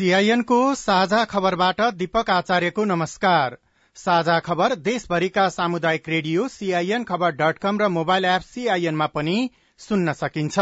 सीआईएनको साझा खबरबाट दीपक आचार्यको नमस्कार। साझा खबर देशभरिका सामुदायिक रेडियो सीआईएन खबर डट कम र मोबाइल एप सीआईएनमा पनि सुन्न सकिन्छ।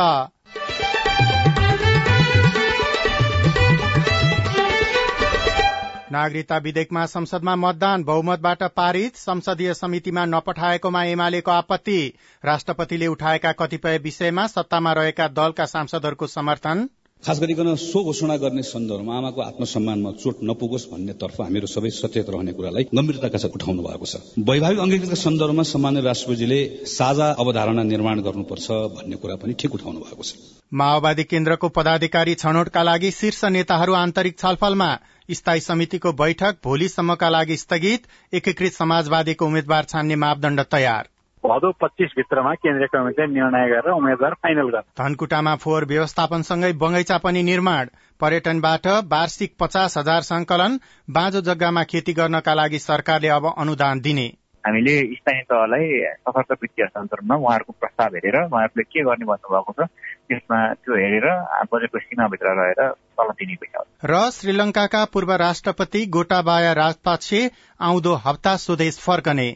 नागरिकता विधेयकमा संसदमा मतदान बहुमतबाट पारित संसदीय समितिमा नपठाएकोमा एमालेको आपत्ति राष्ट्रपतिले उठाएका कतिपय विषयमा सत्तामा रहेका दलका सांसदहरूको समर्थन खास गरिकन सो घोषणा गर्ने सन्दर्भमा आमाको आत्मसम्मानमा चोट नपुगोस् भन्नेतर्फ हामीहरू सबै सचेत रहने कुरालाई गम्भीरताका साथ उठाउनु भएको छ। वैभाविक अङ्गीकृतका सन्दर्भमा सामान्य राष्ट्रपतिले साझा अवधारणा निर्माण गर्नुपर्छ भन्ने कुरा पनि ठिक उठाउनु भएको छ। माओवादी केन्द्रको पदाधिकारी छनौटका लागि शीर्ष नेताहरू आन्तरिक छलफलमा स्थायी समितिको बैठक भोलिसम्मका लागि स्थगित एकीकृत समाजवादीको उम्मेद्वार छान्ने मापदण्ड तयार। भदौ पच्चिस भित्रमा केन्द्रीय कमिटिले निर्णय गरेर उम्मेद्वार फाइनल गर्छ। धनकुटामा फोहोर व्यवस्थापनसँगै बगैँचा पनि निर्माण। पर्यटनबाट वार्षिक पचास हजार संकलन बाँझो जग्गामा खेती गर्नका लागि सरकारले अब अनुदान दिने। हामीले स्थानीय तहलाई सशक्त वित्तीय हस्तान्तरणमा उहाँहरूको प्रस्ताव हेरेर उहाँहरूले के गर्ने भन्नुभएको छ त्यसमा त्यो हेरेर बजेटको सीमाभित्र रहेर तल दिने पैसा र श्रीलंकाका पूर्व राष्ट्रपति गोटाबाया राजपाक्षे आउँदो हप्ता स्वदेश फर्कने।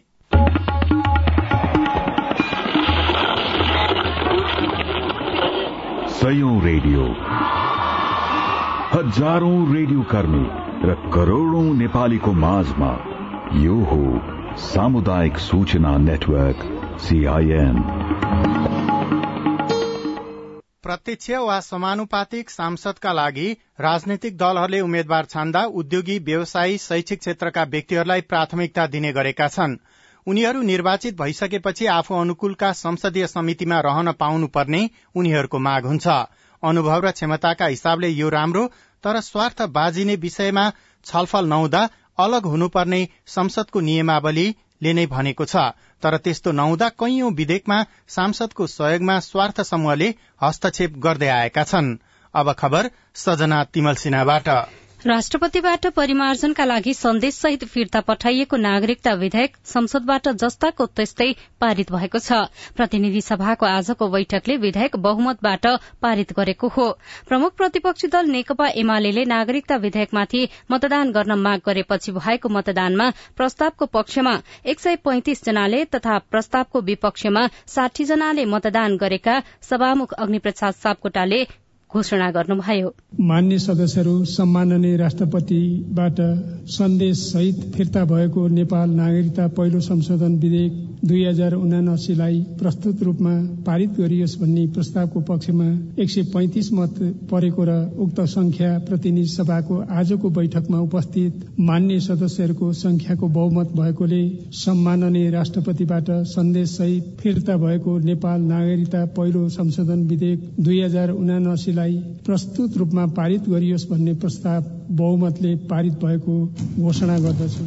सयौं रेडियो। हजारौं रेडियो कर्मी र करोड़ौं नेपालीको माझमा यो हो सामुदायिक सूचना नेटवर्क सीआईएन प्रत्यक्ष वा समानुपातिक सांसदका लागि राजनैतिक दलहरूले उम्मेद्वार छान्दा उद्योगी व्यवसायी शैक्षिक क्षेत्रका व्यक्तिहरूलाई प्राथमिकता दिने गरेका छन्। उनीहरू निर्वाचित भइसकेपछि आफू अनुकूलका संसदीय समितिमा रहन पाउनुपर्ने उनीहरूको माग हुन्छ। अनुभव र क्षमताका हिसाबले यो राम्रो तर स्वार्थ बाजिने विषयमा छलफल नहुँदा अलग हुनुपर्ने संसदको नियमावलीले नै भनेको छ। तर त्यस्तो नहुँदा कैयौं विधेयकमा सांसदको सहयोगमा स्वार्थ समूहले हस्तक्षेप गर्दै आएका छन्। अब खबर सजना तिमल राष्ट्रपतिबाट परिमार्जनका लागि सन्देश सहित फिर्ता पठाइएको नागरिकता विधेयक संसदबाट जस्ताको त्यस्तै पारित भएको छ। प्रतिनिधि सभाको आजको बैठकले विधेयक बहुमतबाट पारित गरेको हो। प्रमुख प्रतिपक्षी दल नेकपा एमाले नागरिकता विधेयकमाथि मतदान गर्न माग गरेपछि भएको मतदानमा प्रस्तावको पक्षमा एक सय पैंतिस जनाले तथा प्रस्तावको विपक्षमा साठी जनाले मतदान गरेका सभामुख अग्निप्रसाद सापकोटाले घोषणा गर्नुभयो। मान्य सदस्यहरू सम्माननीय राष्ट्रपतिबाट सन्देश सहित फिर्ता भएको नेपाल नागरिकता पहिलो संशोधन विधेयक दुई हजार उनासीलाई प्रस्तुत रूपमा पारित गरियोस् भन्ने प्रस्तावको पक्षमा एक सय पैंतिस मत परेको र उक्त संख्या प्रतिनिधि सभाको आजको बैठकमा उपस्थित मान्य सदस्यहरूको संख्याको बहुमत भएकोले सम्माननीय राष्ट्रपतिबाट सन्देश सहित फिर्ता भएको नेपाल नागरिकता पहिलो संशोधन विधेयक दुई हजार उनासीलाई प्रस्तुत रूपमा पारित गरियोस् भन्ने प्रस्ताव बहुमतले पारित भएको घोषणा गर्दछु।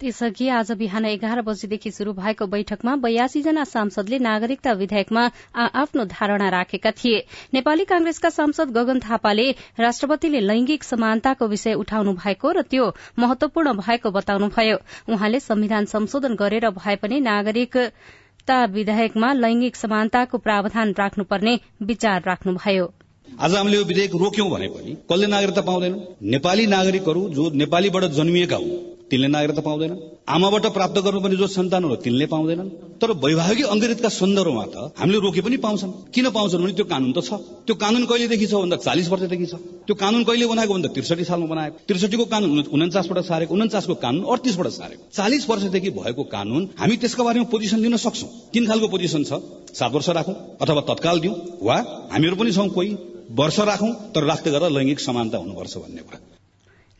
त्यसअघि आज बिहान एघार बजेदेखि शुरू भएको बैठकमा बयासी जना सांसदले नागरिकता विधेयकमा आफ्नो धारणा राखेका थिए। नेपाली कांग्रेसका सांसद गगन थापाले राष्ट्रपतिले लैंगिक समानताको विषय उठाउनु भएको र त्यो महत्वपूर्ण भएको बताउनुभयो। उहाँले संविधान संशोधन गरेर भए पनि नागरिकता विधेयकमा लैंगिक समानताको प्रावधान राख्नुपर्ने विचार राख्नुभयो। आज हामीले यो विधेयक रोक्यौं भने पनि कसले नागरिकता पाउँदैन? नेपाली नागरिकहरू जो नेपालीबाट जन्मिएका हुन् तिनले नागरिकता पाउँदैन। आमाबाट प्राप्त गर्नुपर्ने जो सन्तानहरू तिनले पाउँदैनन्। तर वैवाहिक अङ्गीकृतका सन्दर्भमा त हामीले रोके पनि पाउँछन्। किन पाउँछन् भने त्यो कानून त छ। त्यो कानून कहिलेदेखि छ भन्दा चालिस वर्षदेखि छ। त्यो कानून कहिले बनाएको भन्दा त्रिसठी सालमा बनाएको। त्रिसठीको कानून उन्चासबाट सारेको उन्चासको कानून अडतिसबाट सारेको। चालिस वर्षदेखि भएको कानून हामी त्यसको बारेमा पोजिसन दिन सक्छौँ। तीन खालको पोजिसन छ। सात वर्ष राखौँ अथवा तत्काल दिउँ वा हामीहरू पनि छौँ कोही। वर्ष राखौँ तर राख्दै गरेर लैङ्गिक समानता हुनुपर्छ भन्ने कुरा।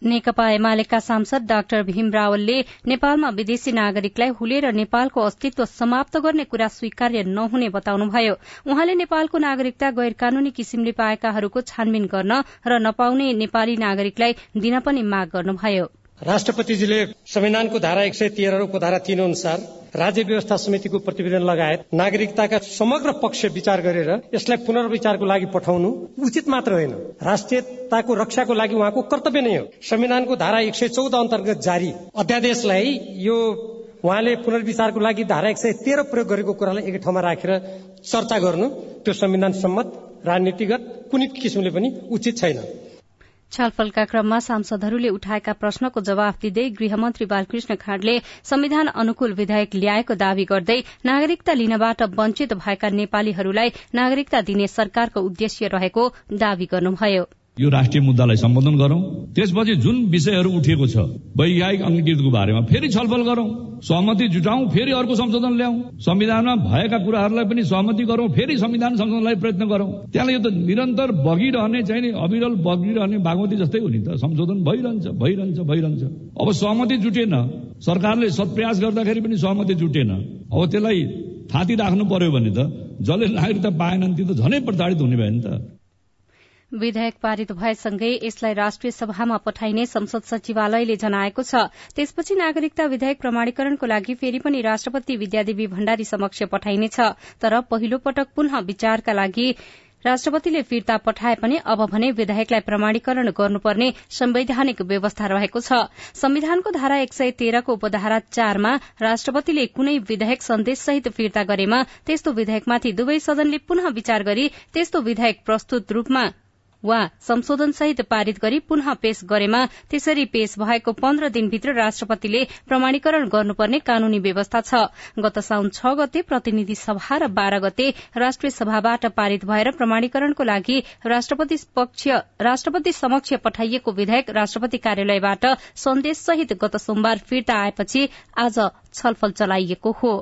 नेकपा एमालेका सांसद डाक्टर भीम रावलले नेपालमा विदेशी नागरिकलाई हुलेर नेपालको अस्तित्व समाप्त गर्ने कुरा स्वीकार्य नहुने बताउनुभयो। उहाँले नेपालको नागरिकता गैर कानूनी किसिमले पाएकाहरूको छानबिन गर्न र नपाउने नेपाली नागरिकलाई दिन पनि माग गर्नुभयो। राष्ट्रपतिजीले संविधानको धारा एक सय तेह्र उपधारा तीन अनुसार राज्य व्यवस्था समितिको प्रतिवेदन लगायत नागरिकताका समग्र पक्ष विचार गरेर यसलाई पुनर्विचारको लागि पठाउनु उचित मात्र होइन। राष्ट्रियताको रक्षाको लागि उहाँको कर्तव्य नै हो। संविधानको धारा एक सय चौध अन्तर्गत जारी अध्यादेशलाई यो उहाँले पुनर्विचारको लागि धारा एक सय तेह्र प्रयोग गरेको कुरालाई एक ठाउँमा राखेर चर्चा गर्नु त्यो संविधान सम्मत राजनीतिगत कुनै किसिमले पनि उचित छैन। छलफलका क्रममा सांसदहरूले उठाएका प्रश्नको जवाफ दिँदै गृहमन्त्री बालकृष्ण खाँडले संविधान अनुकूल विधेयक ल्याएको दावी गर्दै नागरिकता लिनबाट वञ्चित भएका नेपालीहरूलाई नागरिकता दिने सरकारको उद्देश्य रहेको दावी गर्नुभयो। यो राष्ट्रिय मुद्दालाई सम्बोधन गरौं। त्यसपछि जुन विषयहरू उठिएको छ वैज्ञानिक अंगीकृतको बारेमा फेरि छलफल गरौं। सहमति जुटाउँ फेरि अर्को संशोधन ल्याउँ। संविधानमा भएका कुराहरूलाई पनि सहमति गरौं फेरि संविधान संशोधनलाई प्रयत्न गरौं। त्यहाँलाई यो त निरन्तर बगिरहने चाहिँ अविरल बगिरहने बागमती जस्तै हो नि त। संशोधन भइरहन्छ भइरहन्छ भइरहन्छ। अब सहमति जुटेन। सरकारले सत्प्रयास गर्दाखेरि पनि सहमति जुटेन। अब त्यसलाई थाँती राख्नु पर्यो भने त जसले नागरिकता पाएनन् त्यो त झनै प्रताडित हुने भयो नि त। विधेयक पारित भएसँगै यसलाई राष्ट्रिय सभामा पठाइने संसद सचिवालयले जनाएको छ। त्यसपछि नागरिकता विधेयक प्रमाणीकरणको लागि फेरि पनि राष्ट्रपति विद्यादेवी भण्डारी समक्ष पठाइनेछ। तर पहिलो पटक पुनः विचारका लागि राष्ट्रपतिले फिर्ता पठाए पनि अब भने विधेयकलाई प्रमाणीकरण गर्नुपर्ने संवैधानिक व्यवस्था रहेको छ। संविधानको धारा एक सय तेह्रको उपधारा चारमा राष्ट्रपतिले कुनै विधेयक सन्देशसहित फिर्ता गरेमा त्यस्तो विधेयकमाथि दुवै सदनले पुनः विचार गरी त्यस्तो विधेयक प्रस्तुत रूपमा वा संशोधनसहित पारित गरी पुनः पेश गरेमा त्यसरी पेश भएको पन्ध्र दिनभित्र राष्ट्रपतिले प्रमाणीकरण गर्नुपर्ने कानूनी व्यवस्था छ। गत साउन छ गते प्रतिनिधि सभा र बाह्र गते राष्ट्रिय सभाबाट पारित भएर प्रमाणीकरणको लागि राष्ट्रपति समक्ष पठाइएको विधेयक राष्ट्रपति कार्यालयबाट सन्देशसहित गत सोमबार फिर्ता आएपछि आज छलफल चलाइएको हो।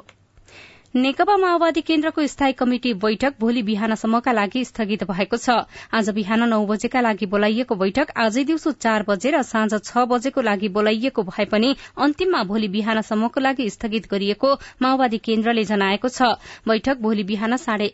नेकपा माओवादी केन्द्रको स्थायी कमिटि बैठक भोलि बिहानसम्मका लागि स्थगित भएको छ। आज बिहान नौ बजेका लागि बोलाइएको बैठक आजै दिउँसो चार बजे र साँझ छ बजेको लागि बोलाइएको भए पनि अन्तिममा भोलि बिहानसम्मको लागि स्थगित गरिएको माओवादी केन्द्रले जनाएको छ। बैठक भोलि बिहान साढे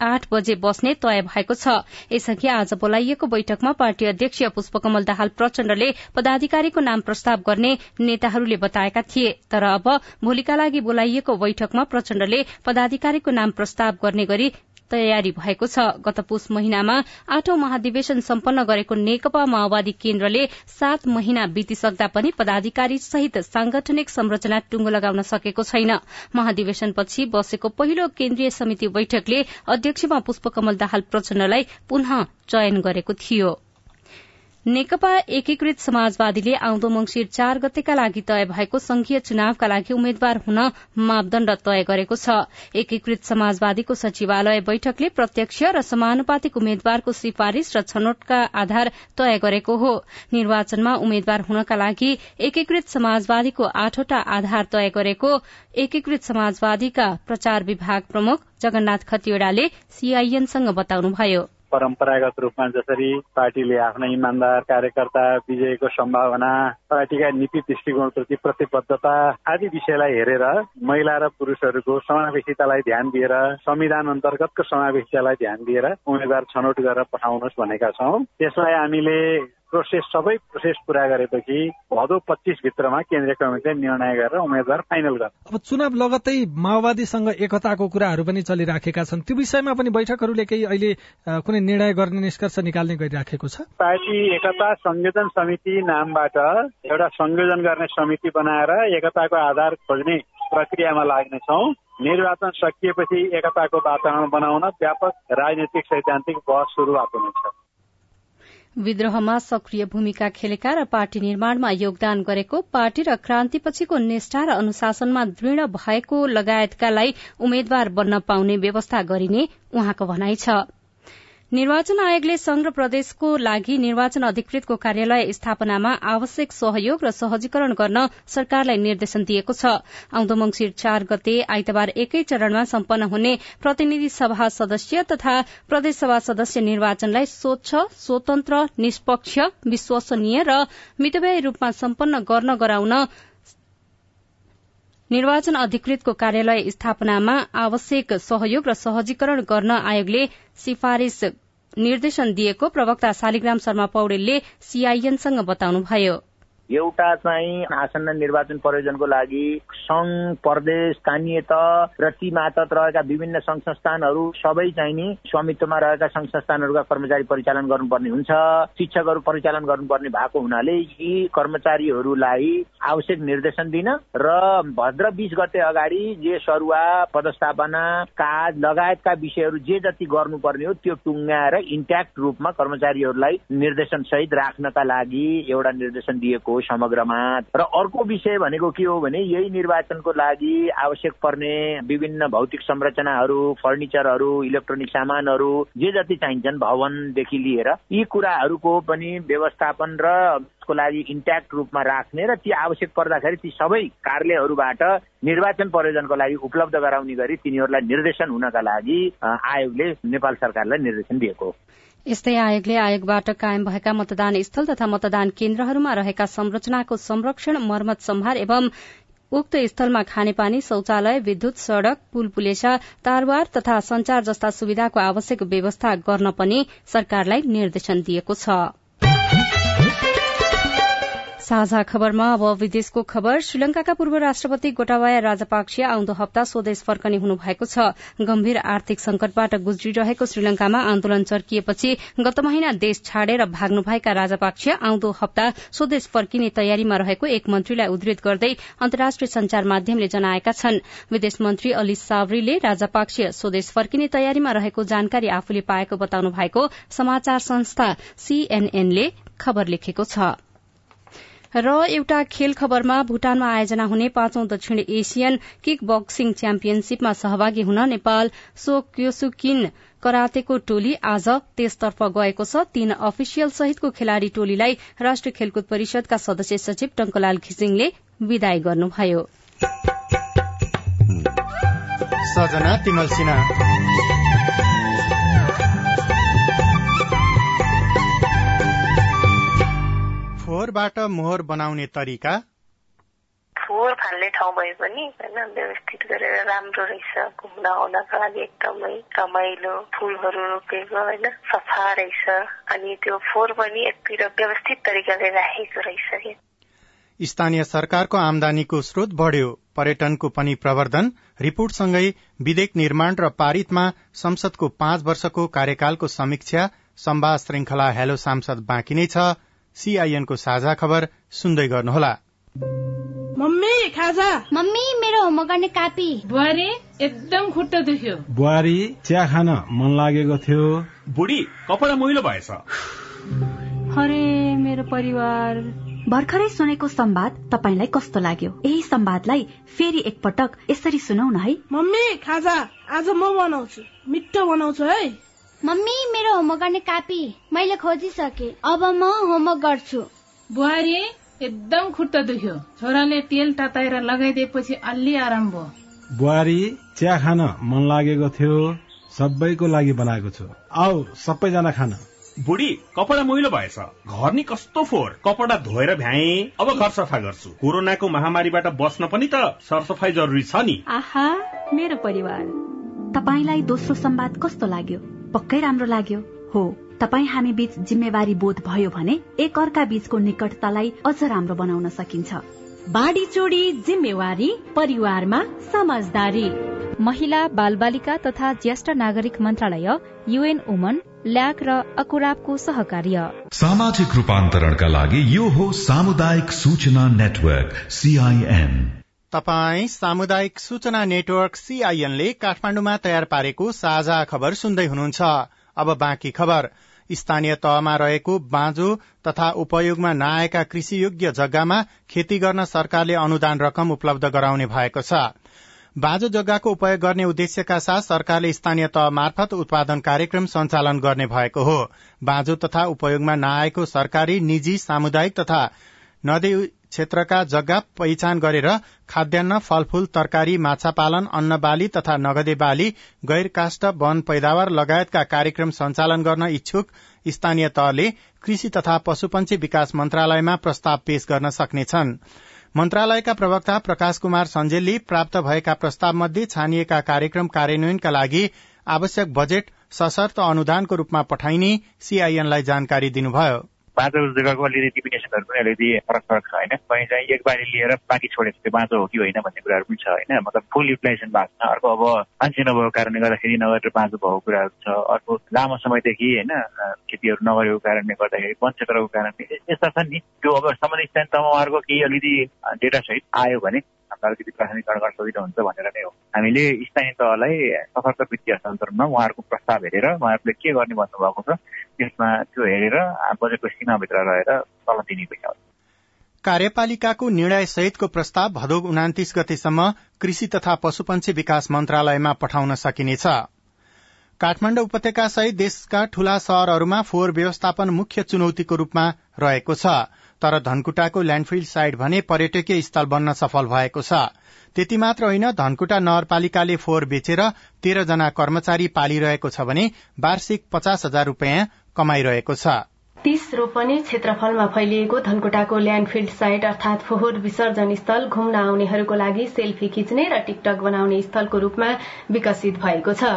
आठ बजे बस्ने तय भएको छ। यसअघि आज बोलाइएको बैठकमा पार्टी अध्यक्ष पुष्पकमल दाहाल प्रचण्डले पदाधिकारीको नाम प्रस्ताव गर्ने नेताहरूले बताएका थिए। तर अब भोलिका लागि बोलाइएको बैठकमा प्रचण्डले पदाधिकारीको नाम प्रस्ताव गर्ने गरी तयारी भएको छ। गत पुष महिनामा आठौं महाधिवेशन सम्पन्न गरेको नेकपा माओवादी केन्द्रले सात महिना बितिसक्दा पनि पदाधिकारी सहित सांगठनिक संरचना टुंगो लगाउन सकेको छैन। महाधिवेशनपछि बसेको पहिलो केन्द्रीय समिति बैठकले अध्यक्षमा पुष्पकमल दाहाल प्रचण्डलाई पुनः चयन गरेको थियो। नेकपा एकीकृत समाजवादीले आउँदो मंगिर चार गतेका लागि तय भएको संघीय चुनावका लागि उम्मेद्वार हुन मापदण्ड तय गरेको छ। एकीकृत समाजवादीको सचिवालय बैठकले प्रत्यक्ष र समानुपातिक उम्मेद्वारको सिफारिश र छनौटका आधार तय गरेको हो। निर्वाचनमा उम्मेद्वार हुनका लागि एकीकृत समाजवादीको आठवटा आधार तय गरेको एकीकृत समाजवादीका प्रचार विभाग प्रमुख जगन्नाथ खतिवड़ाले सीआईएनसँग बताउनुभयो। परम्परागत रूपमा जसरी पार्टीले आफ्ना इमान्दार कार्यकर्ता विजयको सम्भावना पार्टीका नीति दृष्टिकोणप्रति प्रतिबद्धता आदि विषयलाई हेरेर महिला र पुरुषहरूको समावेशितालाई ध्यान दिएर संविधान अन्तर्गतको समावेशितालाई ध्यान दिएर उम्मेद्वार छनौट गरेर पठाउनुहोस् भनेका छौँ। त्यसलाई हामीले प्रोसेस सबै प्रोसेस पूरा गरेपछि भदौ पच्चिस भित्रमा केन्द्रीय कमिटीले निर्णय गरेर उम्मेद्वार फाइनल गर्छ। अब चुनाव लगतै माओवादीसँग एकताको कुराहरू पनि चलिराखेका छन्। त्यो विषयमा पनि बैठकहरूले केही अहिले कुनै निर्णय गर्ने निष्कर्ष निकाल्ने गरिराखेको छ? पार्टी एकता संयोजन समिति नामबाट एउटा संयोजन गर्ने समिति बनाएर एकताको आधार खोज्ने प्रक्रियामा लाग्नेछौ। निर्वाचन सकिएपछि एकताको वातावरण बनाउन व्यापक राजनीतिक सैद्धान्तिक बहस शुरूआत हुनेछ। विद्रोहमा सक्रिय भूमिका खेलेका र पार्टी निर्माणमा योगदान गरेको पार्टी र क्रान्तिपछिको निष्ठा र अनुशासनमा दृढ़ भएको लगायतकालाई उम्मेद्वार बन्न पाउने व्यवस्था गरिने उहाँको भनाइ छ। निर्वाचन आयोगले संघ प्रदेशको लागि निर्वाचन अधिकृतको कार्यालय स्थापनामा आवश्यक सहयोग र सहजीकरण गर्न सरकारलाई निर्देशन दिएको छ। आउँदो मंगिर चार गते आइतबार एकै चरणमा सम्पन्न हुने प्रतिनिधि सभा सदस्य तथा प्रदेशसभा सदस्य निर्वाचनलाई स्वच्छ स्वतन्त्र निष्पक्ष विश्वसनीय र मितव्ययी रूपमा सम्पन्न गर्न गराउन निर्वाचन अधिकृतको कार्यालय स्थापनामा आवश्यक सहयोग र सहजीकरण गर्न आयोगले सिफारिश निर्देशन दिएको प्रवक्ता शालिग्राम शर्मा पौडेलले सीआईएनसँग बताउनुभयो। एउटा चाहिँ आसन्न निर्वाचन प्रयोजनको लागि संघ प्रदेश स्थानीय तह र ती मातहत रहेका विभिन्न संघ संस्थानहरू सबै चाहिँ नि स्वामित्वमा रहेका संघ संस्थानहरूका कर्मचारी परिचालन गर्नुपर्ने हुन्छ। शिक्षकहरू परिचालन गर्नुपर्ने भएको हुनाले यी कर्मचारीहरूलाई आवश्यक निर्देशन दिन र भद्र बिस गते अगाडि जे सरुवा पदस्थापना काज लगायतका विषयहरू जे जति गर्नुपर्ने हो त्यो टुङ्गाएर इन्ट्याक्ट रूपमा कर्मचारीहरूलाई निर्देशन सहित राख्नका लागि एउटा निर्देशन दिएको समग्रमा र अर्को विषय भनेको के हो भने यही निर्वाचनको लागि आवश्यक पर्ने विभिन्न भौतिक संरचनाहरू फर्निचरहरू इलेक्ट्रोनिक सामानहरू जे जति चाहिन्छन् भवनदेखि लिएर यी कुराहरूको पनि व्यवस्थापन र को लागि इन्ट्याक्ट रूपमा राख्ने र ती आवश्यक पर्दाखेरि ती सबै कार्यालयहरूबाट निर्वाचन प्रयोजनको लागि उपलब्ध गराउने गरी तिनीहरूलाई निर्देशन हुनका लागि आयोगले नेपाल सरकारलाई निर्देशन दिएको यस्तै आयोगले आयोगबाट कायम भएका मतदान स्थल तथा मतदान केन्द्रहरूमा रहेका संरचनाको संरक्षण मर्मत सम्हार एवं उक्त स्थलमा खानेपानी शौचालय विद्युत सड़क पुल पुलेसा तारवार तथा संचार जस्ता सुविधाको आवश्यक व्यवस्था गर्न पनि सरकारलाई निर्देशन दिएको छ। साझा खबरमा अब विदेशको खबर। श्रीलंकाका पूर्व राष्ट्रपति गोटाबाया राजपाक्से आउँदो हप्ता स्वदेश फर्कने हुनुभएको छ। गम्भीर आर्थिक संकटबाट गुज्रिरहेको श्रीलंकामा आन्दोलन चर्किएपछि गत महिना देश छाडेर भाग्नुभएका राजपाक्से आउँदो हप्ता स्वदेश फर्किने तयारीमा रहेको एक मन्त्रीलाई उद्धृत गर्दै अन्तर्राष्ट्रिय संचार माध्यमले जनाएका छन्। विदेश मन्त्री अली सावरीले राजापाक्से स्वदेश फर्किने तयारीमा रहेको जानकारी आफूले पाएको बताउनु भएको समाचार संस्था सीएनएनले खबर लेखेको छ। र एउटा खेल खबरमा भूटानमा आयोजना हुने पाँचौं दक्षिण एसियन किक बक्सिङ च्याम्पियनशीपमा सहभागी हुन नेपाल सो क्योसुकिन करातेको टोली आज त्यसतर्फ गएको छ। तीन अफिसियल सहितको खेलाड़ी टोलीलाई राष्ट्रिय खेलकुद परिषदका सदस्य सचिव टंकलाल घिसिङले विदाय गर्नुभयो। फोहोरबाट मोहर बनाउने तरिका? फोहोर फाल्ने ठाउँ भए पनि होइन व्यवस्थित गरेर राम्रो रहेछ घुम्न आउनका लागि एकदमै रमाइलो फुलहरू रोपेको होइन सफा रहेछ। अनि त्यो फोहोर पनि एकतिर व्यवस्थित तरिकाले राखेको रहेछ स्थानीय सरकारको आमदानीको स्रोत बढ़्यो। पर्यटनको पनि प्रवर्धन रिपोर्टसँगै विधेयक निर्माण र पारितमा संसदको पाँच वर्षको कार्यकालको समीक्षा सम्वाद श्रृंखला हेलो सांसद बाँकी नै छ। सीआईएनको साझा खबर सुन्दै गर्नुहोला। मम्मी खाजा। मम्मी मेरो होमवर्क गर्ने कापी। बुहारी एकदम खुट्टा दुख्यो। बुहारी चिया खान मन लागेको थियो। बुढी कपडा मैलो भएछ। अरे मेरो परिवार। भर्खरै सुनेको संवाद तपाईँलाई कस्तो लाग्यो? यही संवादलाई फेरि एकपटक यसरी सुनौ न है। मम्मी खाजा आज म बनाउँछु। मिठो बनाउँछु है। मम्मी मेरो होमवर्क गर्ने कापी मैले खोजिसके। अब म होमवर्क गर्छु। बुहारी एकदम खुट्टा दुख्यो। छोराले तेल ताताएर लगाइदिएपछि अलि आराम भयो। बुहारी चिया खान मन लागेको थियो। सबैको लागि बनाएको छु। आऊ सबैजना खान। बुढी कपडा मैलो भएछ। घर नि कस्तो फोहोर। कपडा धोएर भ्याए। अब घर सफा गर्छु। कोरोनाको महामारीबाट बस्न पनि त सरसफाई जरुरी छ नि। आहा मेरो परिवार। तपाईँलाई दोस्रो संवाद कस्तो लाग्यो? पक्कै राम्रो लाग्यो। हो तपाईँ हामी बीच जिम्मेवारी बोध भयो भने एक अर्का बीचको निकटतालाई अझ राम्रो बनाउन सकिन्छ। बाढी चोडी जिम्मेवारी परिवारमा समझदारी। महिला बाल बालिका तथा ज्येष्ठ नागरिक मन्त्रालय युएन वुमन ल्याक र अकुराबको सहकार्य। सामाजिक रूपान्तरणका लागि यो हो सामुदायिक सूचना नेटवर्क सीआईएन तपाई सामुदायिक सूचना नेटवर्क सीआईएनले काठमाण्डुमा तयार पारेको साझा खबर सुन्दै हुनुहुन्छ। अब बाँकी खबर। स्थानीय तहमा रहेको बाँझो तथा उपयोगमा नआएका कृषि योग्य जग्गामा खेती गर्न सरकारले अनुदान रकम उपलब्ध गराउने भएको छ। बाँझो जग्गाको उपयोग गर्ने उद्देश्यका साथ सरकारले स्थानीय तह मार्फत उत्पादन कार्यक्रम सञ्चालन गर्ने भएको हो। बाँझो तथा उपयोगमा नआएको सरकारी निजी सामुदायिक तथा नदी क्षेत्रका जग्गा पहिचान गरेर खाद्यान्न फलफूल तरकारी माछा पालन अन्न बाली तथा नगदे बाली गैर काष्ट वन पैदावार लगायतका कार्यक्रम सञ्चालन गर्न इच्छुक स्थानीय तहले कृषि तथा पशुपन्छी विकास मन्त्रालयमा प्रस्ताव पेश गर्न सक्नेछन्। मन्त्रालयका प्रवक्ता प्रकाश कुमार सञ्जेलले प्राप्त भएका प्रस्ताव मध्ये छानिएका कार्यक्रम कार्यान्वयनका लागि आवश्यक बजेट सशर्त अनुदानको रूपमा पठाइने सीआईएनलाई जानकारी दिनुभयो। बाँझो जग्गाको अलिकति डिफिनेसनहरू पनि अलिकति फरक फरक छ होइन कहीँ चाहिँ एक बारी लिएर बाँकी छोडेको त्यो बाँझो हो कि होइन भन्ने कुराहरू पनि छ होइन मतलब फुल युटिलाइजेसन भएको छ अर्को अब मान्छे नभएको कारणले गर्दाखेरि नगरेर बाँझो भएको कुराहरू छ अर्को लामो समयदेखि होइन खेतीहरू नगरेको कारणले गर्दाखेरि वन कारणले यस्ता छन् नि त्यो अब सम्बन्धित तहमा उहाँहरूको केही अलिकति डेटा सहित आयो भने अलिकति प्राथमिकरण गर्न सजिलो हुन्छ भनेर नै हो हामीले स्थानीय तहलाई सशर्त वित्तीय हस्तान्तरणमा उहाँहरूको प्रस्ताव हेरेर उहाँहरूले के गर्ने भन्नुभएको छ त्यसमा त्यो हेरेर बजेटको सीमाभित्र रहेर तल दिने पैसा हो कार्यपालिकाको निर्णय सहितको प्रस्ताव भदौ उनातिस गतेसम्म कृषि तथा पशुपन्छी विकास मन्त्रालयमा पठाउन सकिनेछ। काठमाडौँ उपत्यका सहित देशका ठूला शहरहरूमा फोहोर व्यवस्थापन मुख्य चुनौतीको रूपमा रहेको छ तर धनकुटाको ल्याण्डफिल्ड साइट भने पर्यटकीय स्थल बन्न सफल भएको छ। त्यति मात्र होइन धनकुटा नगरपालिकाले फोहोर बेचेर तेह्रजना कर्मचारी पालिरहेको छ भने वार्षिक पचास हजार रूपियाँ कमाइरहेको छ। तीस रोपनी क्षेत्रफलमा फैलिएको धनकुटाको ल्याण्डफिल्ड साइट अर्थात फोहोर विसर्जन स्थल घुम्न आउनेहरूको लागि सेल्फी खिच्ने र टिकटक बनाउने स्थलको रूपमा विकसित भएको छ।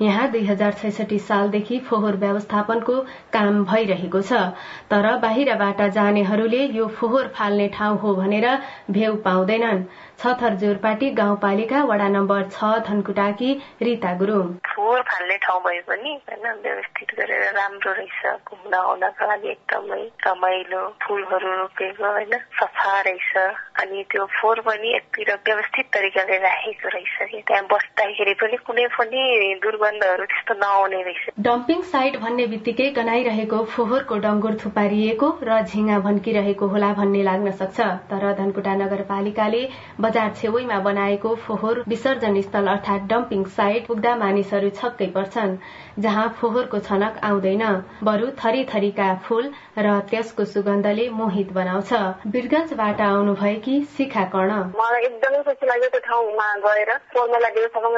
यहाँ दुई हजार छैसठी सालदेखि फोहोर व्यवस्थापनको काम भइरहेको छ। तर बाहिरबाट जानेहरूले यो फोहोर फाल्ने ठाउँ हो भनेर भेउ पाउँदैनन्। छथर जोरपाटी गाउँपालिका वडा नम्बर छ धनकुटाकी रिता गुरूङ। फोहोर फाल्ने ठाउँ भए पनि होइन व्यवस्थित गरेर राम्रो रहेछ घुम्न आउनका लागि एकदमै रमाइलो फुलहरू रोपेको होइन सफा रहेछ। अनि त्यो फोहोर पनि एकतिर व्यवस्थित तरिकाले राखेको रहेछ कि त्यहाँ बस्दाखेरि पनि कुनै पनि दुर्गन्धहरू त्यस्तो नआउने रहेछ। डम्पिङ साइट भन्ने बित्तिकै गनाइरहेको फोहोरको डङ्गुर थुपारिएको र झिङ्गा भन्किरहेको होला भन्ने लाग्न सक्छ। तर धनकुटा नगरपालिकाले बजार छेउमा बनाएको फोहोर विसर्जन स्थल अर्थात डम्पिङ साइट पुग्दा मानिसहरू छक्कै पर्छन् जहाँ फोहोरको छनक आउँदैन। बरु थरी थरीका फूल र त्यसको सुगन्धले मोहित बनाउँछ। वीरगंजबाट आउनुभएकी शिखा कर्ण। मलाई एकदमै खुसी लाग्यो त्यो ठाउँमा गएर।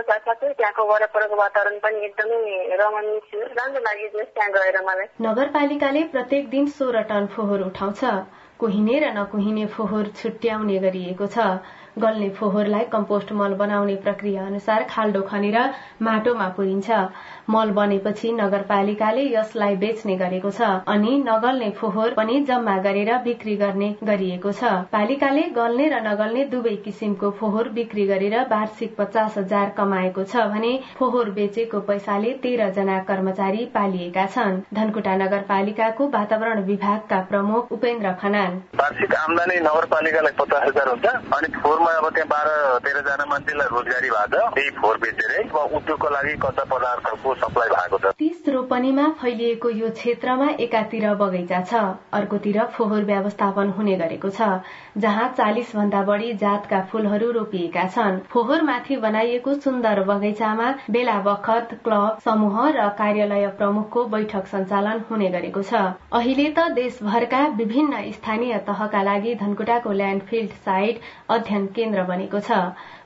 साथसाथै त्यहाँको वरपरको वातावरण पनि एकदमै रमणीय थियो। राम्रो लाग्यो त्यहाँ गएर मलाई। नगरपालिकाले प्रत्येक दिन सोह्र टन फोहोर उठाउँछ। कुहिने र नकुहिने फोहोर छुट्याउने गरिएको छ। गल्ने फोहोरलाई कम्पोस्ट मल बनाउने प्रक्रिया अनुसार खाल्डो खनेर माटोमा पुरिन्छ। मल बनेपछि नगरपालिकाले यसलाई बेच्ने गरेको छ अनि नगल्ने फोहोर पनि जम्मा गरेर बिक्री गर्ने गरिएको छ। पालिकाले गल्ने र नगल्ने दुवै किसिमको फोहोर बिक्री गरेर वार्षिक पचास हजार कमाएको छ भने फोहोर बेचेको पैसाले तेह्र जना कर्मचारी पालिएका छन्। धनकुटा नगरपालिकाको वातावरण विभागका प्रमुख उपेन्द्र खनाल। वार्षिक आमदानी नगरपालिकालाई पचास हजार हुन्छ अनि फोहोरमा अब त्यहाँ बाह्र तेह्रजना मान्छेलाई रोजगारी भएको छ। त्यही फोहोर बेचेरै उद्योगको लागि कच्चा पदार्थहरूको सप्लाई भएको छ। तीस रोपनीमा फैलिएको यो क्षेत्रमा एकातिर बगैँचा छ। अर्कोतिर फोहोर व्यवस्थापन हुने गरेको छ। जहाँ चालिस भन्दा बढ़ी जातका फूलहरू रोपिएका छन्। फोहोर माथि बनाइएको सुन्दर बगैँचामा बेला बखत क्लब समूह र कार्यालय प्रमुखको बैठक सञ्चालन हुने गरेको छ। अहिले त देशभरका विभिन्न स्थानीय तहका लागि धनकुटाको ल्याण्डफिल्ड साइट अध्ययन केन्द्र बनेको छ।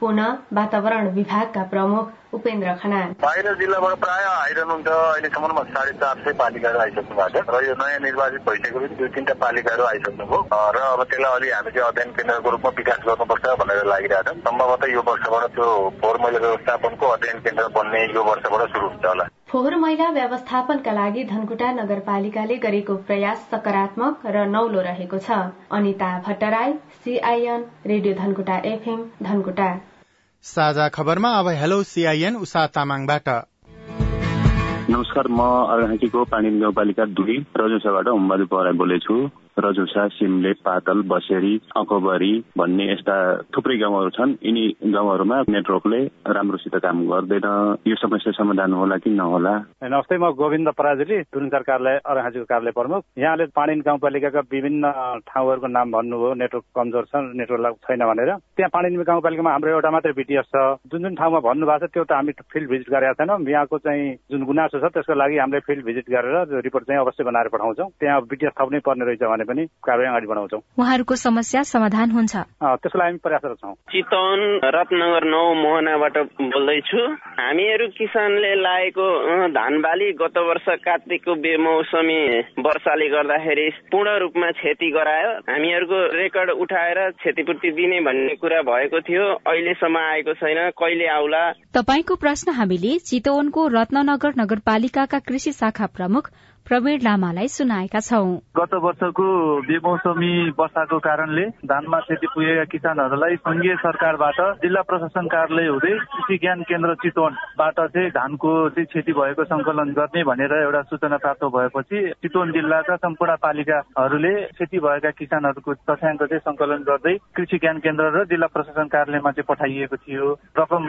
पुनः वातावरण विभागका प्रमुख उपेन्द्र खनाल। बाहिर जिल्लाबाट प्राय आइरहनुहुन्छ अहिलेसम्ममा साढे चार सय पालिकाहरू आइसक्नु भएको छ। र यो नयाँ निर्वाचित भइसकेपछि दुई तिनवटा पालिकाहरू आइसक्नुभयो। र अब त्यसलाई अलि हामी चाहिँ अध्ययन केन्द्रको रूपमा विकास गर्नुपर्छ भनेर लागिरहेको छ सम्भवतः यो वर्षबाट त्यो फोहोर मैला व्यवस्थापनको अध्ययन केन्द्र बन्ने यो वर्षबाट शुरू हुन्छ होला। फोहोर मैला व्यवस्थापनका लागि धनकुटा नगरपालिकाले गरेको प्रयास सकारात्मक र नौलो रहेको छ। Anita Bhattarai CIN radio Dhankuta FM Dhankuta. साझा खबरमा अब हेलो सीआईएन उषा तामाङबाट। नमस्कार म अर्घाँकीको पानी गाउँपालिका दुई रजौसाबाट हुम्बाजु पहराई बोलेछु। रजुसा सिमले पातल बसेरी अकोबरी भन्ने यस्ता थुप्रै गाउँहरू छन्। यिनी गाउँहरूमा नेटवर्कले राम्रोसित काम गर्दैन। यो समस्या समाधान होला कि नहोला? नमस्ते म गोविन्द पराजुली तुरुन्चार कार्यालय अरहाजीको कार्यालय प्रमुख। यहाँले पाणी गाउँपालिकाका विभिन्न ठाउँहरूको नाम भन्नुभयो। नेटवर्क कमजोर छ नेटवर्क छैन भनेर। त्यहाँ पाणी गाउँपालिकामा हाम्रो एउटा मात्रै बिटिएस छ। जुन जुन ठाउँमा भन्नुभएको छ त्यो त हामी फिल्ड भिजिट गरेका छैनौँ। यहाँको चाहिँ जुन गुनासो छ त्यसको लागि हामीले फिल्ड भिजिट गरेर रिपोर्ट चाहिँ अवश्य बनाएर पठाउँछौँ। त्यहाँ बिटिएस थप्नै पर्ने रहेछ भने पनि कारवाही अगाडि बढाउँछौँ। उहाँहरूको समस्या समाधान हुन्छ। त्यसको लागि हामी प्रयासरत छौँ चितवन रत्नगर नौ मोहनाबाट बोल्दैछु। हामीहरू किसानले लागेको धान बाली गत वर्ष कार्तिकको बेमौसमी वर्षाले गर्दाखेरि पूर्ण रूपमा क्षति गरायो। हामीहरूको रेकर्ड उठाएर क्षतिपूर्ति दिने भन्ने कुरा भएको थियो। अहिलेसम्म आएको छैन। कहिले आउला? तपाईँको प्रश्न हामीले चितवनको रत्ननगर नगरपालिकाका कृषि शाखा प्रमुख प्रवीण लामालाई सुनाएका छौं। गत वर्षको बेमौसमी वर्षाको कारणले धानमा क्षति पुगेका किसानहरूलाई संघीय सरकारबाट जिल्ला प्रशासन कार्यालय हुँदै कृषि ज्ञान केन्द्र चितवनबाट चाहिँ धानको चाहिँ क्षति भएको संकलन गर्ने भनेर एउटा सूचना प्राप्त भएपछि चितवन जिल्लाका सम्पूर्ण पालिकाहरूले क्षति भएका किसानहरूको तथ्याङ्क चाहिँ संकलन गर्दै कृषि ज्ञान केन्द्र र जिल्ला प्रशासन कार्यालयमा चाहिँ पठाइएको थियो। रकम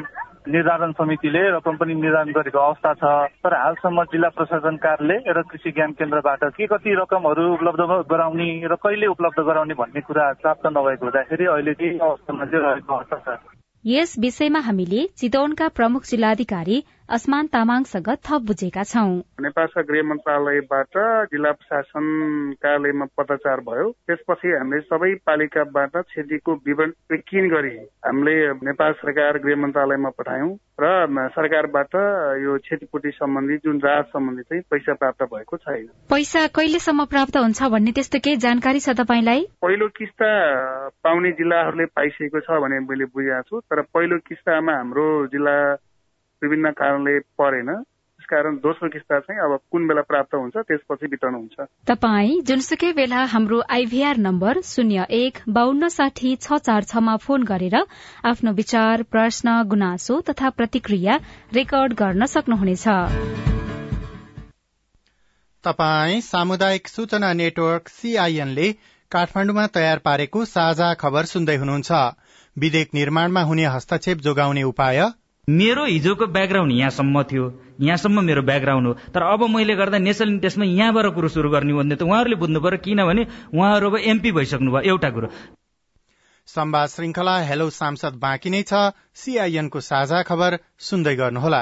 निर्धारण समितिले रकम पनि निर्धारण गरेको अवस्था छ। तर हालसम्म जिल्ला प्रशासन कार्यालय र कृषि ज्ञान केन्द्रबाट के कति रकमहरू उपलब्ध गराउने र कहिले उपलब्ध गराउने भन्ने कुरा प्राप्त नभएको हुँदाखेरि अहिले चाहिँ अवस्थामा चाहिँ रहेको छ। यस विषयमा हामीले चितवनका प्रमुख जिल्लाधिकारी असमान तामाङसँग थप बुझेका छौं। नेपालका गृह मन्त्रालयबाट जिल्ला प्रशासन कार्यालयमा पत्रचार भयो। त्यसपछि हामीले सबै पालिकाबाट क्षतिको विवरण किन गरी हामीले नेपाल सरकार गृह मन्त्रालयमा पठायौं र सरकारबाट यो क्षतिपूर्ति सम्बन्धी जुन राहत सम्बन्धी चाहिँ पैसा प्राप्त भएको छैन। पैसा कहिलेसम्म प्राप्त हुन्छ भन्ने त्यस्तो केही जानकारी छ तपाईँलाई? पहिलो किस्ता पाउने जिल्लाहरूले पाइसकेको छ भने मैले बुझेको छु तर पहिलो किस्तामा हाम्रो जिल्ला विभिन्न कारणले परेन। कारण दोस्रो किस्ता चाहिँ अब कुन बेला प्राप्त हुन्छ त्यसपछि वितरण हुन्छ। तपाई जुनसुकै बेला हाम्रो आइभीआर नम्बर शून्य एक बान्न साठी छ चार छमा फोन गरेर आफ्नो विचार प्रश्न गुनासो तथा प्रतिक्रिया रेकर्ड गर्न सक्नुहुनेछ। तपाई सामुदायिक सूचना नेटवर्क सीआईएनले काठमाण्डुमा तयार पारेको साझा खबर सुन्दै हुनुहुन्छ। विधेयक निर्माणमा हुने हस्तक्षेप जोगाउने उपाय मेरो हिजोको ब्याकग्राउन्ड यहाँसम्म थियो यहाँसम्म मेरो ब्याकग्राउन्ड हो। तर अब मैले गर्दा नेसनल इन्ट्रेस्टमा यहाँबाट कुरो सुरु गर्ने भन्ने त उहाँहरूले बुझ्नु पर्यो किनभने उहाँहरू अब एमपी भइसक्नुभयो एउटा कुरो। संवाद श्रृंखला हेलो सांसद बाँकी नै छ। सीआईएनको साझा खबर सुन्दै गर्नुहोला।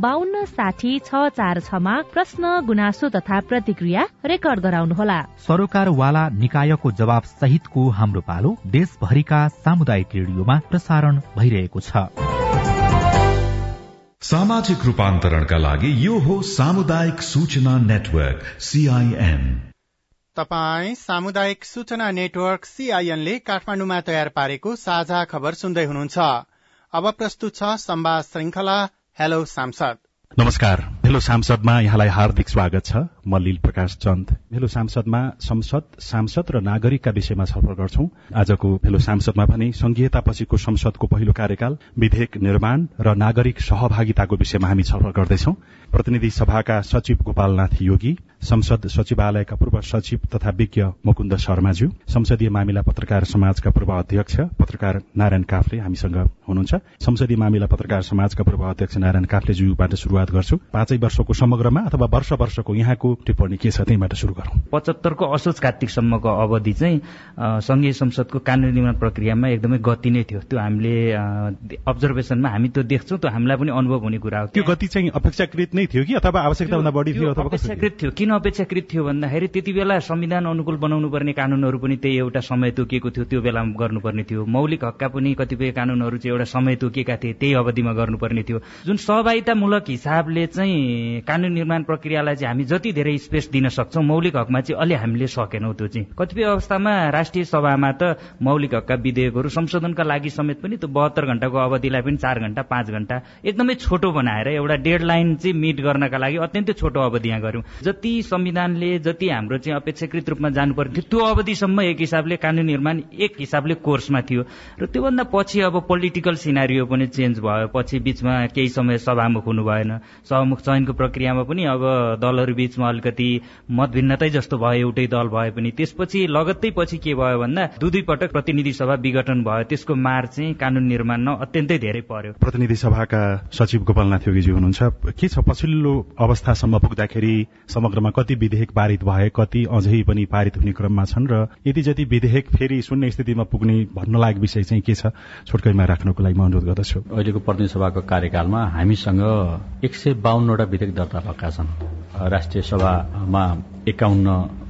बान्न साठी छ चार छमा प्रश्न गुनासो तथा प्रतिक्रिया रेकर्ड गराउनुहोला। सरोकारवाला निकायको जवाब सहितको हाम्रो पालो देशभरिका सामुदायिक रेडियोमा प्रसारण भइरहेको छ। सामाजिक रूपान्तरणका लागि यो हो सामुदायिक सूचना नेटवर्क सीआईएन तपाई सामुदायिक सूचना नेटवर्क सीआईएनले काठमाडौँमा तयार पारेको साझा खबर सुन्दै हुनुहुन्छ। अब प्रस्तुत छ संवाद श्रृंखला हेलो सांसद नमस्कार। हेलो सांसदमा यहाँलाई हार्दिक स्वागत छ। म लील प्रकाश चन्द। हेलो सांसदमा संसद सांसद र नागरिकका विषयमा छलफल गर्छौं। आजको हेलो सांसदमा भने संघीयता पछिको संसदको पहिलो कार्यकाल विधेयक निर्माण र नागरिक सहभागिताको विषयमा हामी छलफल गर्दैछौ। प्रतिनिधि सभाका सचिव गोपालनाथ योगी संसद सचिवालयका पूर्व सचिव तथा विज्ञ मुकुन्द शर्माज्यू संसदीय मामिला पत्रकार समाजका पूर्व अध्यक्ष पत्रकार नारायण काफ्ले हामीसँग हुनुहुन्छ। संसदीय मामिला पत्रकार समाजका पूर्व अध्यक्ष नारायण काफ्लेज्यूबाट शुरूआत गर्छु। पाँचै वर्षको समग्रमा अथवा वर्ष वर्षको यहाँको टिप्पणी के छ त्यहीबाट सुरु गरौँ। पचहत्तरको असोज कार्तिकसम्मको अवधि चाहिँ संघीय संसदको कानुन निर्माण प्रक्रियामा एकदमै गति नै थियो। त्यो हामीले अब्जर्भेसनमा हामी त्यो देख्छौँ त्यो हामीलाई पनि अनुभव हुने कुरा हो त्यो गति चाहिँ अपेक्षाकृत नै थियो कि अथवा आवश्यकताभन्दा बढी थियो अथवा अपेक्षाकृत थियो। किन अपेक्षाकृत थियो भन्दाखेरि त्यति बेला संविधान अनुकूल बनाउनु पर्ने कानुनहरू पनि त्यही एउटा समय तोकिएको थियो त्यो बेलामा गर्नुपर्ने थियो। मौलिक हकका पनि कतिपय कानुनहरू चाहिँ एउटा समय तोकिएका थिए त्यही अवधिमा गर्नुपर्ने थियो। जुन सहभागितामूलक हिसाबले चाहिँ कानुन निर्माण प्रक्रियालाई चाहिँ हामी जति धेरै स्पेस दिन सक्छौँ मौलिक हकमा चाहिँ अलि हामीले सकेनौँ त्यो चाहिँ। कतिपय अवस्थामा राष्ट्रिय सभामा त मौलिक हकका विधेयकहरू संशोधनका लागि समेत पनि त्यो बहत्तर घण्टाको अवधिलाई पनि चार घण्टा पाँच घण्टा एकदमै छोटो बनाएर एउटा डेड लाइन चाहिँ मिट गर्नका लागि अत्यन्तै छोटो अवधि यहाँ गऱ्यौँ। जति संविधानले जति हाम्रो चाहिँ अपेक्षाकृत रूपमा जानुपर्ने थियो त्यो अवधिसम्म एक हिसाबले कानुन निर्माण एक हिसाबले कोर्समा थियो। र त्योभन्दा पछि अब पोलिटिकल सिनारियो पनि चेन्ज भयो। पछि बिचमा केही समय सभामुख हुनु भएन सभामुख चयनको प्रक्रियामा पनि अब दलहरू बिचमा अलिकति मतभिन्नतै जस्तो भयो एउटै दल भए पनि। त्यसपछि लगत्तै पछि के भयो भन्दा दुई दुई पटक प्रतिनिधि सभा विघटन भयो। त्यसको मार चाहिँ कानुन निर्माण अत्यन्तै धेरै पर्यो। प्रतिनिधि सभाका सचिव गोपालनाथ योगीजी हुनुहुन्छ। के छ पछिल्लो अवस्थासम्म पुग्दाखेरि समग्रमा कति विधेयक पारित भए कति अझै पनि पारित हुने क्रममा छन् र यति जति विधेयक फेरि शून्य स्थितिमा पुग्ने भन्न लागेको विषय चाहिँ के छ छोटकैमा राख्नको लागि म अनुरोध गर्दछु। अहिलेको प्रतिनिधि सभाको कार्यकालमा हामीसँग एक सय बाहन्नवटा विधेयक दर्ता भएका छन्। राष्ट्रिय सभामा एकाउन्न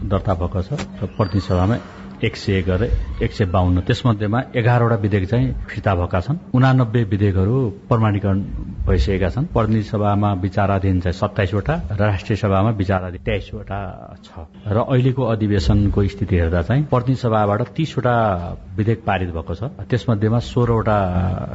दर्ता भएको छ र प्रतिनिधि सभामा एक सय एघार एक सय बाहन्न त्यसमध्येमा एघारवटा विधेयक चाहिँ फिर्ता भएका छन्। उनानब्बे विधेयकहरू प्रमाणीकरण भइसकेका छन्। प्रतिनिधि सभामा विचाराधीन चाहिँ सत्ताइसवटा र राष्ट्रिय सभामा विचाराधीन तेइसवटा छ। र अहिलेको अधिवेशनको स्थिति हेर्दा चाहिँ प्रतिनिधि सभाबाट तीसवटा विधेयक पारित भएको छ। त्यसमध्येमा सोह्रवटा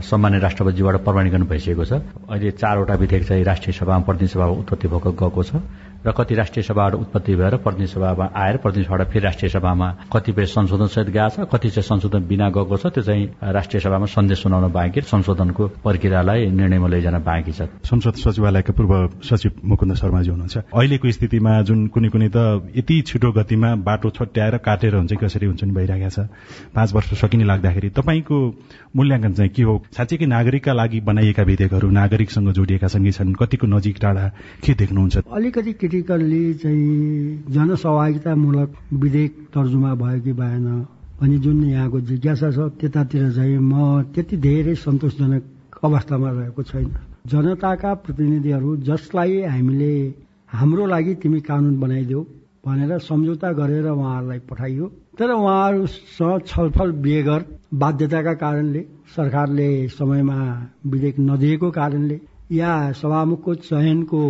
सम्मान्य राष्ट्रपतिजीबाट प्रमाणीकरण भइसकेको छ। अहिले चारवटा विधेयक चाहिँ राष्ट्रिय सभामा प्रतिनिधि सभामा उत्पत्ति भएको गएको छ। र कति राष्ट्रिय सभाबाट उत्पत्ति भएर प्रतिनिधि सभामा आएर प्रतिनिधि सभाबाट फेरि राष्ट्रिय सभामा कतिपय संशोधन सहित गएको छ कति चाहिँ संशोधन बिना गएको छ त्यो चाहिँ राष्ट्रिय सभामा सन्देश सुनाउन बाँकी संशोधनको प्रक्रियालाई निर्णयमा लैजान बाँकी छ। संसद सचिवालयका पूर्व सचिव मुकुन्द शर्माजी हुनुहुन्छ। अहिलेको स्थितिमा जुन कुनै कुनै त यति छिटो गतिमा बाटो छट्याएर काटेर हुन्छ कसरी हुन्छ नि भइरहेको छ। पाँच वर्ष सकिने लाग्दाखेरि तपाईँको मूल्याङ्कन चाहिँ के हो? साँच्चीकै नागरिकका लागि बनाइएका विधेयकहरू नागरिकसँग जोडिएका सँगै छन् कतिको नजिक टाढा के देख्नुहुन्छ? अलिकति क्रिटिकल्ली चाहिँ जनसहभागितामूलक विधेयक तर्जुमा भयो कि भएन अनि जुन यहाँको जिज्ञासा छ त्यतातिर चाहिँ म त्यति धेरै सन्तोषजनक अवस्थामा रहेको छैन। जनताका प्रतिनिधिहरू जसलाई हामीले हाम्रो लागि तिमी कानून बनाइदेऊ भनेर सम्झौता गरेर उहाँहरूलाई पठाइयो। तर उहाँहरूसँग छलफल बेगर बाध्यताका कारणले सरकारले समयमा विधेयक नदिएको कारणले या सभामुखको चयनको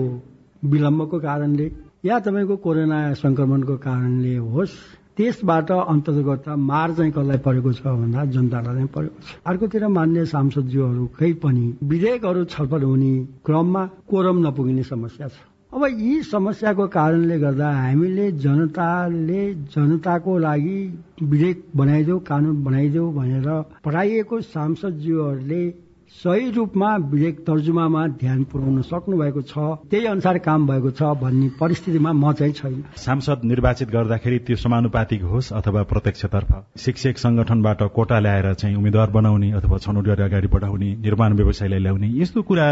विलम्बको कारणले या तपाईँको कोरोना संक्रमणको कारणले होस् त्यसबाट अन्तर्गत मार चाहिँ कसलाई परेको छ भन्दा जनतालाई नै परेको छ। अर्कोतिर मान्य सांसदज्यूहरूकै पनि विधेयकहरू छलफल हुने क्रममा कोरम नपुगिने समस्या छ। अब यी समस्याको कारणले गर्दा हामीले जनताले जनताको लागि विधेयक बनाइदेऊ कानून बनाइदेऊ भनेर पठाइएको सांसदज्यूहरूले सही रूपमा विधेयक तर्जुमामा ध्यान पुर्याउन सक्नु भएको छ त्यही अनुसार काम भएको छ भन्ने परिस्थितिमा म चाहिँ छैन। सांसद निर्वाचित गर्दाखेरि त्यो समानुपातिक होस् अथवा प्रत्यक्षतर्फ शिक्षक संगठनबाट कोटा ल्याएर चाहिँ उम्मेद्वार बनाउने अथवा छनौट गरेर अगाडि बढाउने निर्माण व्यवसायलाई ल्याउने यस्तो कुरा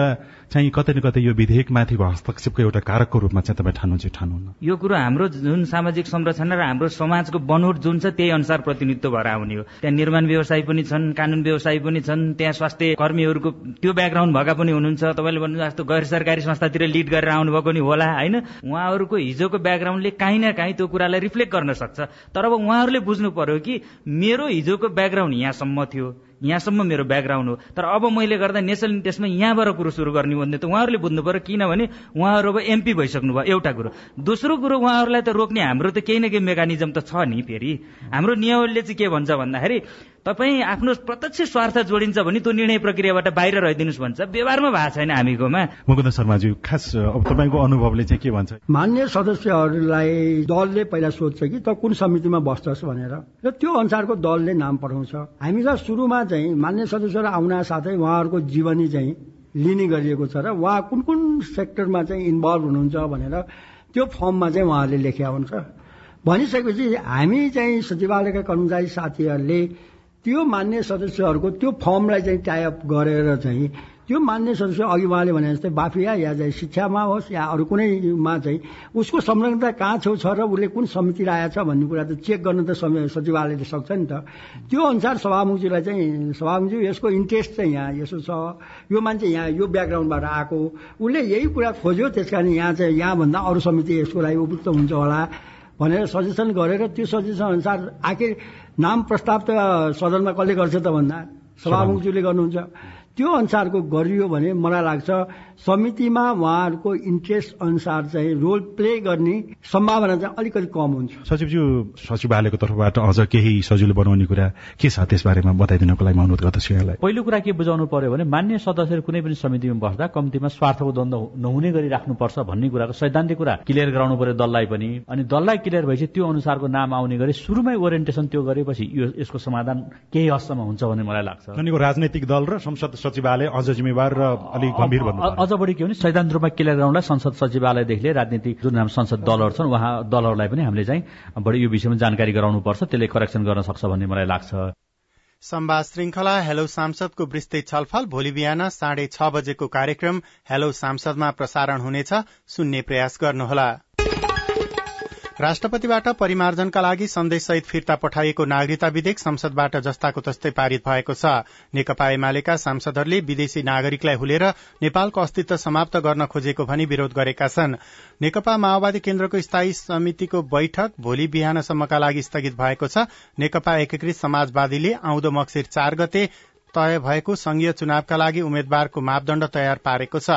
चाहिँ कतै न कतै यो विधेयकमाथिको हस्तक्षेपको एउटा कारकको रूपमा चाहिँ तपाईँ ठान्नुहुन्छ ठान्नुहुन्न यो कुरो हाम्रो जुन सामाजिक संरचना र हाम्रो समाजको बनोट जुन छ त्यही अनुसार प्रतिनिधित्व भएर आउने हो। त्यहाँ निर्माण व्यवसाय पनि छन् कानून व्यवसाय पनि छन् त्यहाँ स्वास्थ्य कर्मीहरूको त्यो ब्याकग्राउन्ड भएका पनि हुनुहुन्छ। तपाईँले भन्नु जस्तो गैर सरकारी संस्थातिर लिड गरेर आउनुभएको नि होला होइन? उहाँहरूको हिजोको ब्याकग्राउन्डले काहीँ न काहीँ त्यो कुरालाई रिफ्लेक्ट गर्न सक्छ। तर अब उहाँहरूले बुझ्नु पर्यो कि मेरो हिजोको ब्याकग्राउन्ड यहाँसम्म थियो। यहाँसम्म मेरो ब्याकग्राउन्ड हो। तर अब मैले गर्दा नेसनल इन्ट्रेस्टमा यहाँबाट कुरो सुरु गर्ने भन्ने त उहाँहरूले बुझ्नु पर्यो किनभने उहाँहरू अब एमपी भइसक्नु भयो एउटा कुरो। दोस्रो कुरो उहाँहरूलाई त रोक्ने हाम्रो त केही न केही मेकानिजम त छ नि फेरि। हाम्रो नियमले चाहिँ के भन्छ भन्दाखेरि तपाईँ आफ्नो प्रत्यक्ष स्वार्थ जोडिन्छ भने त्यो निर्णय प्रक्रियाबाट बाहिर रहिदिनुहोस् भन्छ। व्यवहारमा भएको छैन हामीकोमा। मुकुन्द शर्माजी खास अब तपाईँको अनुभवले चाहिँ के भन्छ? मान्य सदस्यहरूलाई दलले पहिला सोध्छ कि त कुन समितिमा बस्छस् भनेर। र त्यो अनुसारको दलले नाम पठाउँछ। हामीलाई सुरुमा चाहिँ मान्य सदस्यहरू आउन साथै उहाँहरूको जीवनी चाहिँ लिने गरिएको छ र उहाँ कुन कुन सेक्टरमा चाहिँ इन्भल्भ हुनुहुन्छ भनेर त्यो फर्ममा चाहिँ उहाँहरूले लेख्या हुन्छ भनिसकेपछि हामी चाहिँ सचिवालयका कर्मचारी साथीहरूले त्यो मान्य सदस्यहरूको त्यो फर्मलाई चाहिँ टाइअप गरेर चाहिँ त्यो मान्य सदस्य अघि उहाँले भने जस्तै बाफिया या चाहिँ शिक्षामा होस् या अरू कुनैमा चाहिँ उसको संलग्नता कहाँ छेउ छ र उसले कुन समिति आएछ भन्ने कुरा त चेक गर्न त सचिवालयले सक्छ नि त। त्यो अनुसार सभामुखजीलाई चाहिँ सभामुखजी यसको इन्ट्रेस्ट चाहिँ यहाँ यसो छ। यो मान्छे यहाँ यो ब्याकग्राउन्डबाट आएको। उसले यही कुरा खोज्यो त्यस यहाँ चाहिँ यहाँभन्दा अरू समिति यसको लागि उपयुक्त हुन्छ होला भनेर सजेसन गरेर त्यो सजेसन अनुसार आखिर नाम प्रस्ताव त सदनमा कसले गर्छ त भन्दा? सभामुखज्यूले गर्नुहुन्छ। त्यो अनुसारको गरियो भने मलाई लाग्छ समितिमा उहाँहरूको इन्ट्रेस्ट अनुसार चाहिँ रोल प्ले गर्ने सम्भावना चाहिँ अलिकति कम हुन्छ। सचिवज्यू सचिवालयको तर्फबाट अझ केही सजिलो बनाउने कुरा के छ त्यसबारेमा बताइदिनको लागि अनुरोध गर्दछु यहाँलाई। पहिलो कुरा के बुझाउनु पर्यो भने मान्य सदस्यहरू कुनै पनि समितिमा बस्दा कम्तीमा स्वार्थको द्वन्द नहुने गरी राख्नुपर्छ भन्ने कुराको सैद्धान्तिक कुरा। क्लियर गराउनु पर्यो दललाई पनि। अनि दललाई क्लियर भएपछि त्यो अनुसारको नाम आउने गरी सुरुमै ओरिएन्टेसन त्यो गरेपछि यो यसको समाधान केही हदसम्म हुन्छ भन्ने मलाई लाग्छ। राजनैतिक दल र संसद सचिवालय अझ जिम्मेवार र अलिक गम्भीर अझ बढी के भने सैद्धान्त रूपमा क्लियर गराउनलाई संसद सचिवालयदेखि लिएर राजनीतिक जुन हाम्रो संसद दलहरू छन् उहाँ दलहरूलाई पनि हामीले चाहिँ बढी यो विषयमा जानकारी गराउनुपर्छ त्यसले करेक्सन गर्न सक्छ भन्ने मलाई लाग्छ। संवाद श्रृंखला हेलो सांसदको विस्तृत छलफल भोलि बिहान साढे छ बजेको कार्यक्रम हेलो सांसदमा प्रसारण हुनेछ सुन्ने प्रयास गर्नुहोला। राष्ट्रपतिबाट परिमार्जनका लागि सन्देशसहित फिर्ता पठाइएको नागरिकता विधेयक संसदबाट जस्ताको तस्तै पारित भएको छ। नेकपा एमालेका सांसदहरूले विदेशी नागरिकलाई हुलेर नेपालको अस्तित्व समाप्त गर्न खोजेको भनी विरोध गरेका छन्। नेकपा माओवादी केन्द्रको स्थायी समितिको बैठक भोलि बिहानसम्मका लागि स्थगित भएको छ। नेकपा एकीकृत समाजवादीले आउँदो मक्सिर चार गते तय भएको संघीय चुनावका लागि उम्मेद्वारको मापदण्ड तयार पारेको छ।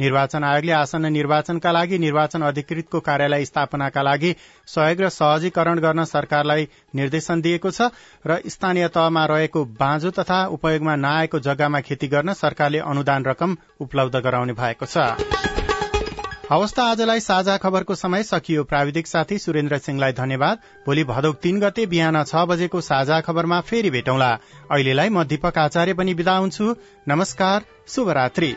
निर्वाचन आयोगले आसन्न निर्वाचनका लागि निर्वाचन अधिकृतको कार्यालय स्थापनाका लागि सहयोग र सहजीकरण गर्न सरकारलाई निर्देशन दिएको छ र स्थानीय तहमा रहेको बाँझो तथा उपयोगमा नआएको जग्गामा खेती गर्न सरकारले अनुदान रकम उपलब्ध गराउने भएको छ। हवस् आजलाई साझा खबरको समय सकियो। प्राविधिक साथी सुरेन्द्र सिंहलाई धन्यवाद। भोलि भदौक तीन गते बिहान छ बजेको साझा खबरमा फेरि भेटौँला। अहिलेलाई म दीपक आचार्य पनि विदा हुन्छु। नमस्कार शुभरात्री।